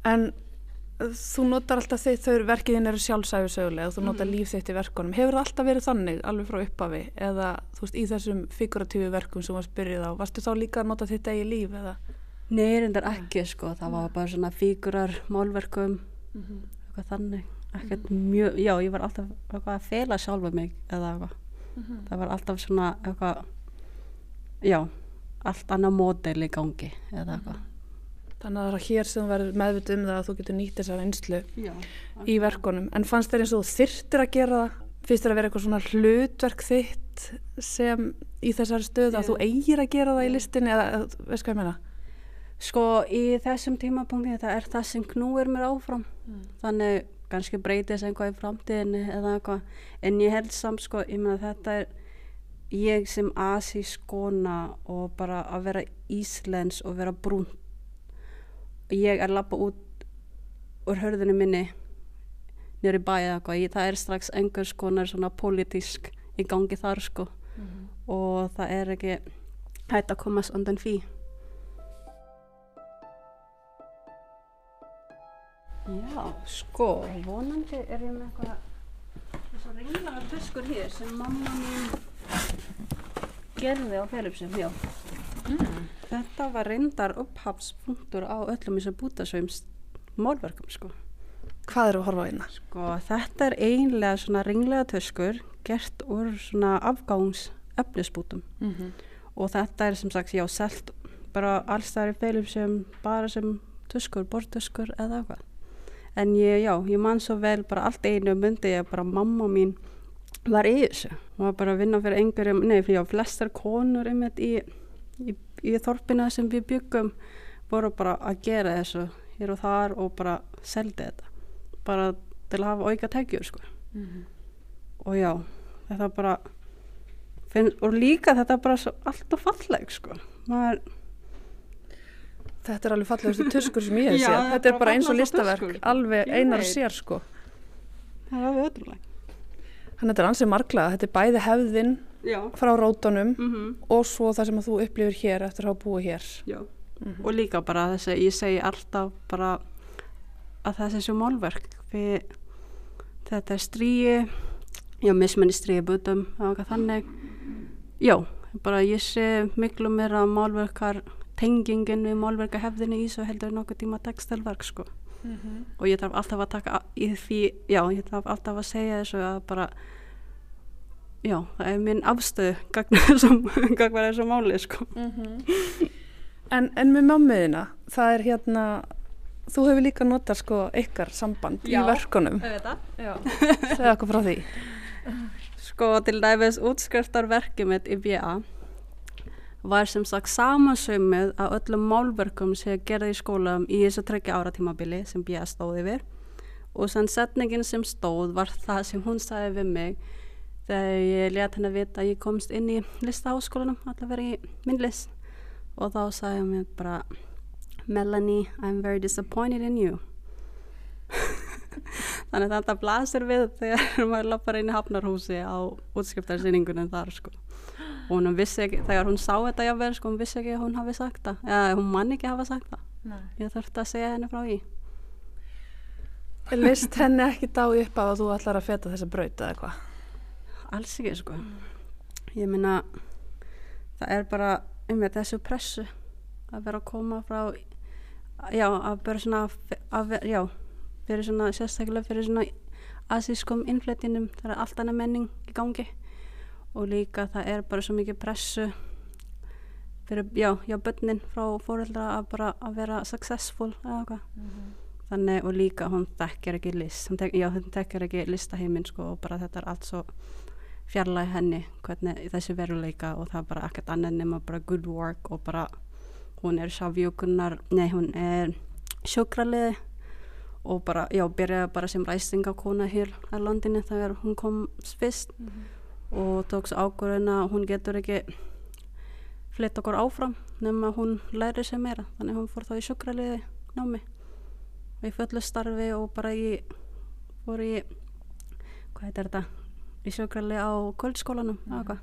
En uh, þú notar alltaf þau, þau verkiðin eru sjálfsæfisögulega og þú notar líf þitt í verkunum. Hefur það alltaf verið þannig alveg frá upphafi eða þú veist í þessum figuratífu verkum sem varst byrjuð á? Varstu þá líka að nota þitt eigi líf eða? Nei, reyndar ekki sko, það var bara svona fígurar, málverkum eitthvað þannig. Ekkert mjög, já, ég var alltaf eitthvað að fela sjálfa mig eða eitthvað. Það var alltaf svona eitthvað já, allt annað módel í gangi eða eitthvað. Þannig að það er hér sem þú verður meðvitað um það að þú getur nýtt þessa reynslu já, í verkunum. En fannst þér eins og þú þyrtir að gera það? Finnst þér að vera eitthvað svona hlutverk þitt sem í þessari stöðu að þú eigir að gera það í listinni eða eða, veist hvað ég meina? Sko í þessum tímapunkti það er það sem knúir mér áfram. Þannig kannski breytist einhvað í framtíðinni eða eitthvað. En ég held samt sko, ég meina þetta er ég sem asísk kona og bara að vera íslens og vera brún. Ég er lappa út úr hörðinu minni nýri bæði eða eitthvað, það er strax einhvers konar svona pólitísk í gangi þar sko. Og það er ekki hægt að komast undan því Já, sko, vonandi er ég með eitthvað þessar ringlaga töskur hér sem mamma mín gerði á Felipsum, já. Þetta var reyndar upphafspunktur á öllum þessar bútasauðum málverkum, sko. Hvað eru að horfa á hérna? Sko, þetta er einlega svona ringlega töskur gert úr svona afgangs efnisbútum og þetta er sem sagt, já, selt bara alls það er í Felipsum bara sem töskur, bortöskur eða eitthvað. En ég, já, ég man svo vel bara allt einu myndi ég bara mamma mín var í þessu. Hún var bara að vinna fyrir einhverjum, nei, fyrir já, flestar konur einmitt í, í, í þorpina sem við byggum voru bara að gera þessu hér og þar og bara seldi þetta. Bara til að hafa auka tekjur, sko. Og já, þetta bara, finn, og líka þetta bara allt og falleg, sko. Maður, Þetta er alveg fallegustu tuskur sem ég hef <laughs> séð. það Þetta er bara eins og listaverk, tuskur, alveg Ég einar veit. sér sko. það er alveg öðrulega. Þannig að þetta er ansið marglað. Þetta er bæði hefðin Já. frá rótunum Mm og svo það sem að þú upplifir hér eftir að hafa búið hér. Já. Og líka bara þessi, ég segi alltaf bara að það er svo málverk við þetta er stríi, já, mismenni stríi butum, eða eitthvað þannig. Já, bara ég sé miklu meira málverkar tengingin við málverka hefðinni í svo heldur nokkuð tíma textilverk, sko. Og ég þarf alltaf að taka í því, já, ég þarf alltaf að segja þessu að bara, já, það er minn <laughs> þessum, gagnar þessum máli, sko. En, en með mammiðina, það er hérna, þú hefur líka notað sko ykkar samband Já. í verkunum. <laughs> Segðu okkur frá því. Sko til dæmis útskriftarverkið mitt í BA var sem sagt samansömmið af öllum málverkum sem ég gerði í skólam í þessu trekja ára tímabili sem BA stóð yfir. Og sann setningin sem stóð var það sem hún sagði við mig þegar ég let henni vita að ég komst inn í listaháskólanum allavega í minn list. Og þá sagði mér bara Melanie, I'm very disappointed in you. <laughs> Þannig að þetta blasir við þegar <laughs> maður lappar inn í hafnarhúsi á útskriftarsýningunum þar sko og hún vissi ekki, þegar hún sá þetta jável sko, hún vissi ekki að hún hafi sagt það. Eða hún mann ekki hafa sagt það. Nei. ég þurfti að segja henni frá í List henni ekki dá upp af að þú ætlar að feta þessa brauta eða hvað? Alls ekki sko. Ég minna það er bara um með þessu pressu að vera að koma frá já, að vera svona að, já, fyrir svona sérstaklega fyrir svona asískum innfletinum það er allt annað menning í gangi og líka það er bara svo mikið pressu fyrir, já, já, börnin frá fóreldra að bara að vera successful eða eitthvað mm -hmm. þannig og líka hún þekkir ekki list tek, já, hún þekkir ekki listaheiminn sko og bara þetta er allt svo fjarlæg henni hvernig þessi veruleika og það er bara ekkert annað nema bara good work og bara hún er sjálfjókunar, nei hún er sjókraliði og bara, já, byrjaði bara sem ræstingakona hér á landinu þegar hún kom fyrst mm -hmm. Og tóks ákvörðin að hún getur ekki flytt okkur áfram nema hún læri sér meira þannig hún fór þá í sjókraliði námi og í fullu starfi og bara í fór í hvað heitir þetta í sjókraliði á kvöldskólanum mm -hmm.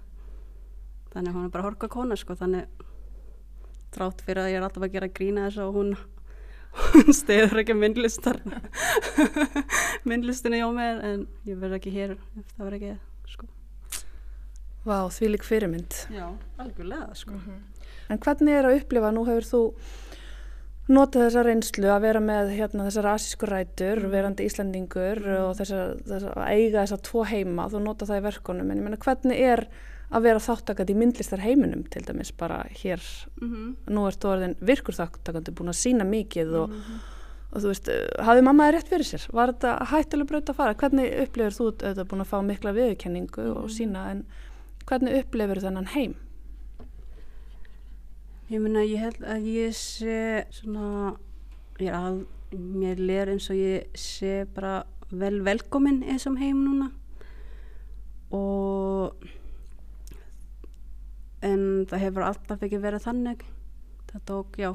þannig hún er bara horka kona sko þannig trátt fyrir að ég er alltaf að gera grína þess að hún hún <laughs> stegur ekki myndlistar <laughs> myndlistinni á mér en ég verð ekki hér ef það verð ekki sko. Vá, því lík fyrirmynd Já, algjörlega sko. mm -hmm. En hvernig er að upplifa, nú hefur þú notað þessa reynslu að vera með hérna, þessar asísku rætur, mm -hmm. verandi Íslandingur -hmm. og þessar, þessar, að eiga þessar tvo heima, þú notað það í verkonum en ég menna hvernig er að vera þáttakandi í myndlistar heiminum til dæmis bara hér mm -hmm. nú ertu orðin virkur þáttakandi búin að sína mikið og, mm -hmm. og þú veist, hafði mammaði rétt fyrir sér var þetta hættilega braut að fara hvernig upplifir þú þetta búin að fá mikla viðkenningu mm og mhm. sína en hvernig upplifir þennan heim? Ég minna, ég held að ég sé svona ég er að, mér ler eins og ég sé bara vel velkominn eins og heim núna. Og en það hefur alltaf ekki verið þannig. Það tók, já.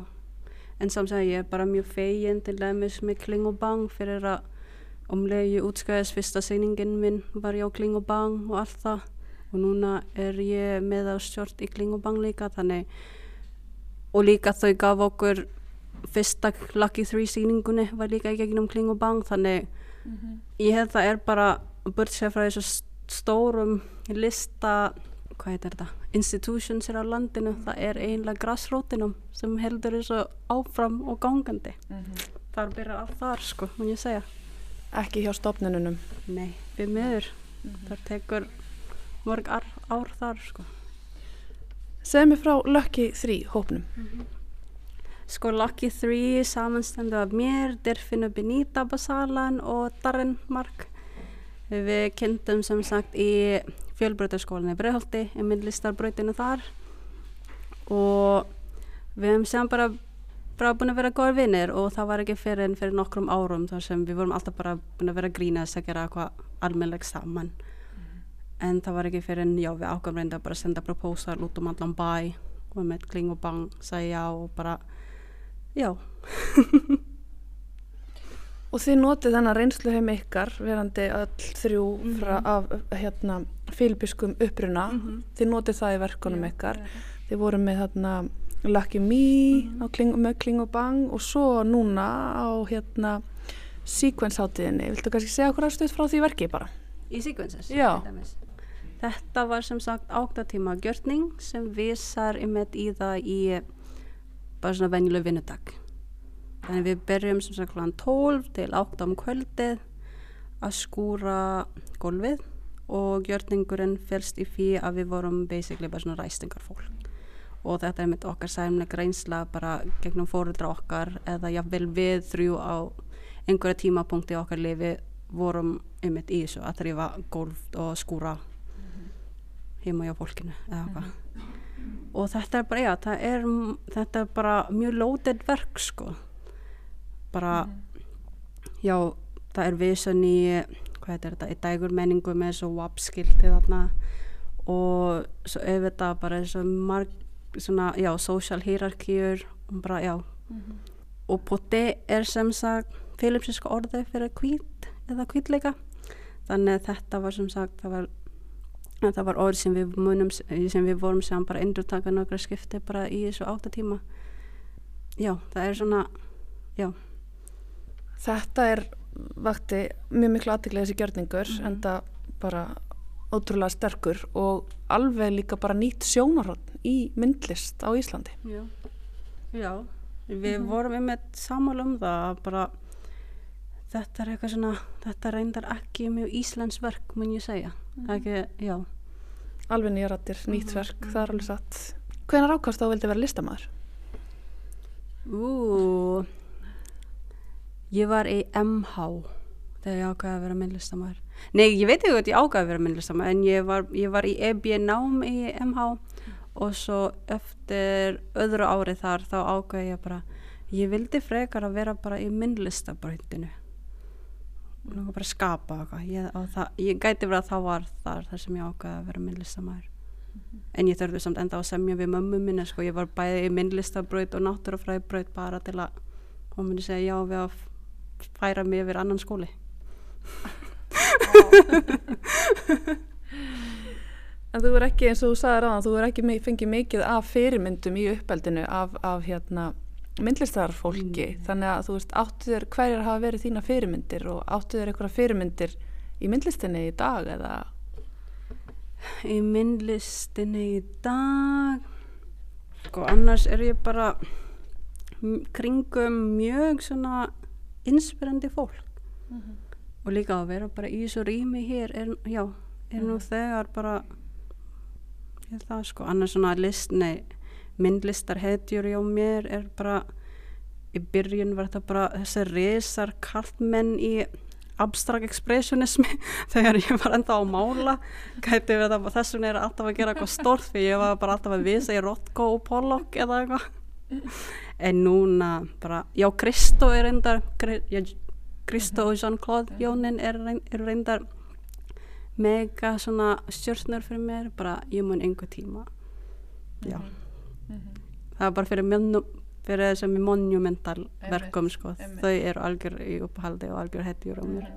En samsæði ég er bara mjög fegin til dæmis með Kling og Bang fyrir að omlega ég útskæðis fyrsta seiningin minn var ég á Kling og Bang og allt það og núna er ég með á stjórn í Kling og Bang líka þannig og líka þau gaf okkur fyrsta Lucky 3 síningunni var líka í gegnum Kling og Bang þannig mm -hmm. ég hef það er bara burt sér frá þessu stórum lista hvað heitir þetta, institutions er á landinu, mm. það er einlega grassrótinum sem heldur þessu áfram og gangandi mm -hmm. þar byrjar allt þar sko, mun ég segja ekki hjá stofnununum nei, við miður mm -hmm. þar tekur mörg ár, ár þar sko segð mér frá Lucky 3 hópnum -hmm. sko Lucky 3 samanstendu af mér, Dirfinu Benita Basalan og Darren Mark við kynntum sem sagt í fjölbröðarskólinni í Breiðholti, ég minn listarbröðinu þar og við hefum sem bara, bara búin að vera góðar vinnir og það var ekki fyrir en fyrir nokkrum árum þar sem við vorum alltaf bara búin að vera grínast að gera eitthvað almenleg saman mm. En það var ekki fyrir en já við ákvæmum reynda bara að senda proposal út um allan bæ og með kling og bang sagði já og bara já <laughs> Og þið notið þannig reynslu heim ykkar verandi öll þrjú mm -hmm. af hérna, fylbiskum uppruna mm -hmm. þið notið það í verkunum yeah, ykkar yeah. þið voru með þarna Lucky Me mm -hmm. kling, með Kling og Bang og svo núna á hérna Sequence-háttiðinni, viltu kannski segja okkur aðstöð frá því verki bara? Í Sequences? Já Þetta var sem sagt áttatíma gjörning sem vísar í það í bara svona venjuleg vinnudag Þannig við berjum sem sagt kl. 12 til 8 um kvöldið að skúra gólfið og gjörningurinn félst í fí að við vorum basically bara svona ræstingarfólk og þetta er mitt okkar sæmlega reynsla bara gegnum fóröldra okkar eða jáfnvel við þrjú á einhverja tímapunkti okkar lifi vorum einmitt í þessu að þrýfa gólf og skúra heima hjá fólkinu eða eitthvað. Mm -hmm. og þetta er bara, já, er, þetta er bara mjög lótið verk sko. Bara mm. já, það er visan í hvað er þetta, í dægurmenningu með þessu WAP skilti þarna. Og svo auðvitað bara þessu marg svona, já, social hierarkíur og bara, já. Og pote er sem sagt filipsinska orði fyrir hvít eða hvítleika. Þannig að þetta var sem sagt það var, það var orð sem við munum sem við vorum sem bara endurtaka nokkra skipti bara í þessu áttatíma já, það er svona já, Þetta er vakti mjög miklu aðtiklega þessi gjörningur Mhm. en það bara ótrúlega sterkur og alveg líka bara nýtt sjónarhótt í myndlist á Íslandi. já, já. við vorum einmitt samal um það að bara þetta er eitthvað svona þetta reyndar ekki mjög íslensk verk mun ég segja ekki, já Alveg nýjarattir, nýtt verk, það er alveg satt. Hvenær ákast þá vildi vera listamæður? Ú, ég var í MH þegar ég ákvaði að vera myndlistamæður. Nei, ég veit ekki hvað ég ákvaði að vera myndlistamæður en ég var, ég var í EB nám í MH og svo eftir öðru árið þar þá ákvaði ég bara, ég vildi frekar að vera bara í myndlistabröytinu og náttúrulega bara skapa eitthvað. Ég, það, ég gæti verið að það var þar þar sem ég ákvaði að vera myndlistamæður. En ég þurfti samt enda að semja við mömmu minni, sko, ég var bæði í myndlistabraut og náttúrufræðibraut bara til að hún myndi segja já við að færa mig yfir annan skóli. <laughs> En þú er ekki, eins og þú sagði ráðan, þú er ekki fengið mikið af fyrirmyndum í uppeldinu af, af hérna, myndlistarfólki. Þannig að þú veist, áttu þér, hverjar hafa verið þína fyrirmyndir og áttu þér einhverja fyrirmyndir í myndlistinni í dag eða? Í myndlistinni í dag, sko annars er ég bara kringum mjög svona inspirandi fólk. Og líka að vera bara í þessu rými hér er, já, er nú þegar bara ég það sko, annars svona list, nei myndlistar hetjur hjá mér er bara í byrjun var þetta bara þessi risar kallmenn í abstrakt expressionismi <laughs> þegar ég var enda á að mála. Gæti við það, þess vegna er alltaf að gera eitthvað stort því ég var bara alltaf að visa í Rothko og Pollock eða eitthvað. En núna bara, já Kristó er reyndar Kristó og Jean-Claude Jónin er, reyndar mega svona stjórnur fyrir mér, bara ég mun einhver tíma. Já það er bara fyrir, monu, fyrir þessum monumental verkum sko, þau eru algjör í upphaldi og algjör hetjur á mér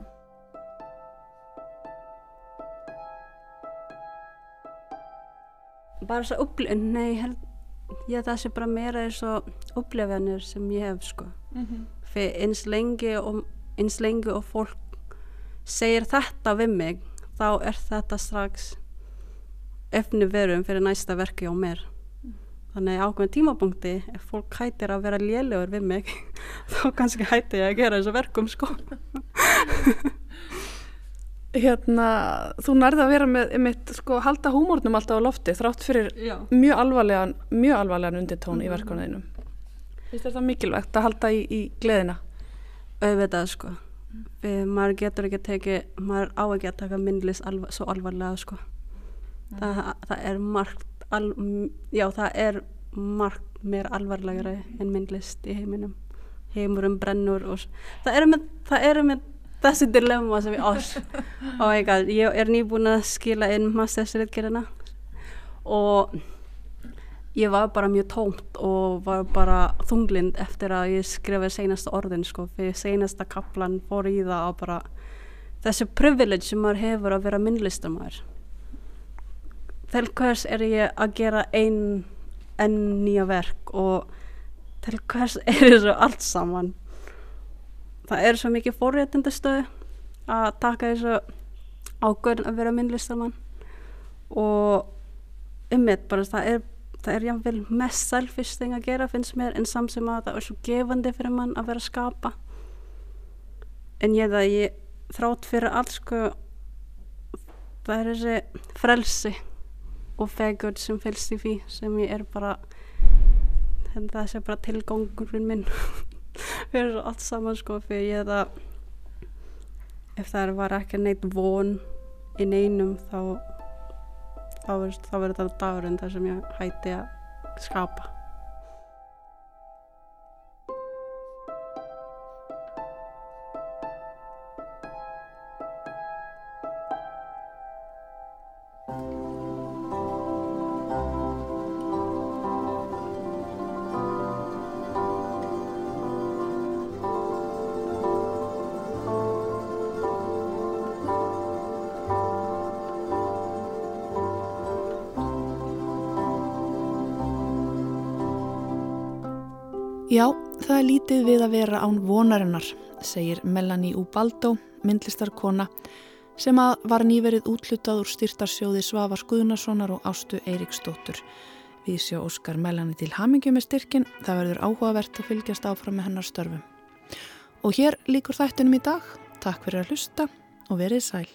bara svo upplifin, nei held, ég það sé bara meira eins og upplifanir sem ég hef sko. Fyrir eins lengi og eins lengi og fólk segir þetta við mig þá er þetta strax efni verum fyrir næsta verki á mér þannig að ákveðin tímapunkti ef fólk hættir að vera lélegur við mig <laughs> þá kannski hætti ég að gera þessu verkum sko. <laughs> Hérna, þú nærði að vera með einmitt, sko, halda húmórnum alltaf á lofti þrátt fyrir Já. mjög alvarlegan mjög alvarlegan undirtón í verkunniðinum finnst þér það mikilvægt að halda í, í gleðina? Auðvitað sko. Við, maður getur ekki að teki maður á ekki að taka myndlist alva, svo alvarlega sko. Það, það er margt al, já það er margt meir alvarlegri en myndlist í heiminum. Heimurum brennur og það eru með, eru með þessi dilemma sem við oh my god, ég er nýbúin að skila inn mastersritgerina og ég var bara mjög tómt og var bara þunglind eftir að ég skrifaði seinasta orðin sko, fyrir seinasta kaplan fór í það og bara þessi privilege sem maður hefur að vera myndlistamæður til hvers er ég að gera ein enn nýja verk og til hvers <laughs> er þessu allt saman? Það er svo mikið forréttindastöðu að taka þessu ágörn að vera myndlistamann og ummitt bara það er það er jáfnvel mest selfish þing að gera finnst mér en samt sem að það er svo gefandi fyrir mann að vera að skapa. En ég það ég þrátt fyrir allt sko það er þessi frelsi og fegurð sem fylgst í því sem ég er bara það sé bara tilgangurinn minn. <laughs> Fyrir allt saman sko fyrir ég það ef það var ekki neitt von í neinum þá þá verður þetta dagurinn þar sem ég hætti að skapa Já, það er lítið við að vera án vonarinnar, segir Melanie Ubaldo, myndlistarkona, sem að var nýverið útlutað úr styrtarsjóði Svava Skuðnarssonar og Ástu Eiríksdóttur. Við sjá Óskar Melanie til hamingi með styrkin, það verður áhugavert að fylgjast áfram með hennar störfum. Og hér líkur þættunum í dag. Takk fyrir að hlusta og verið sæl.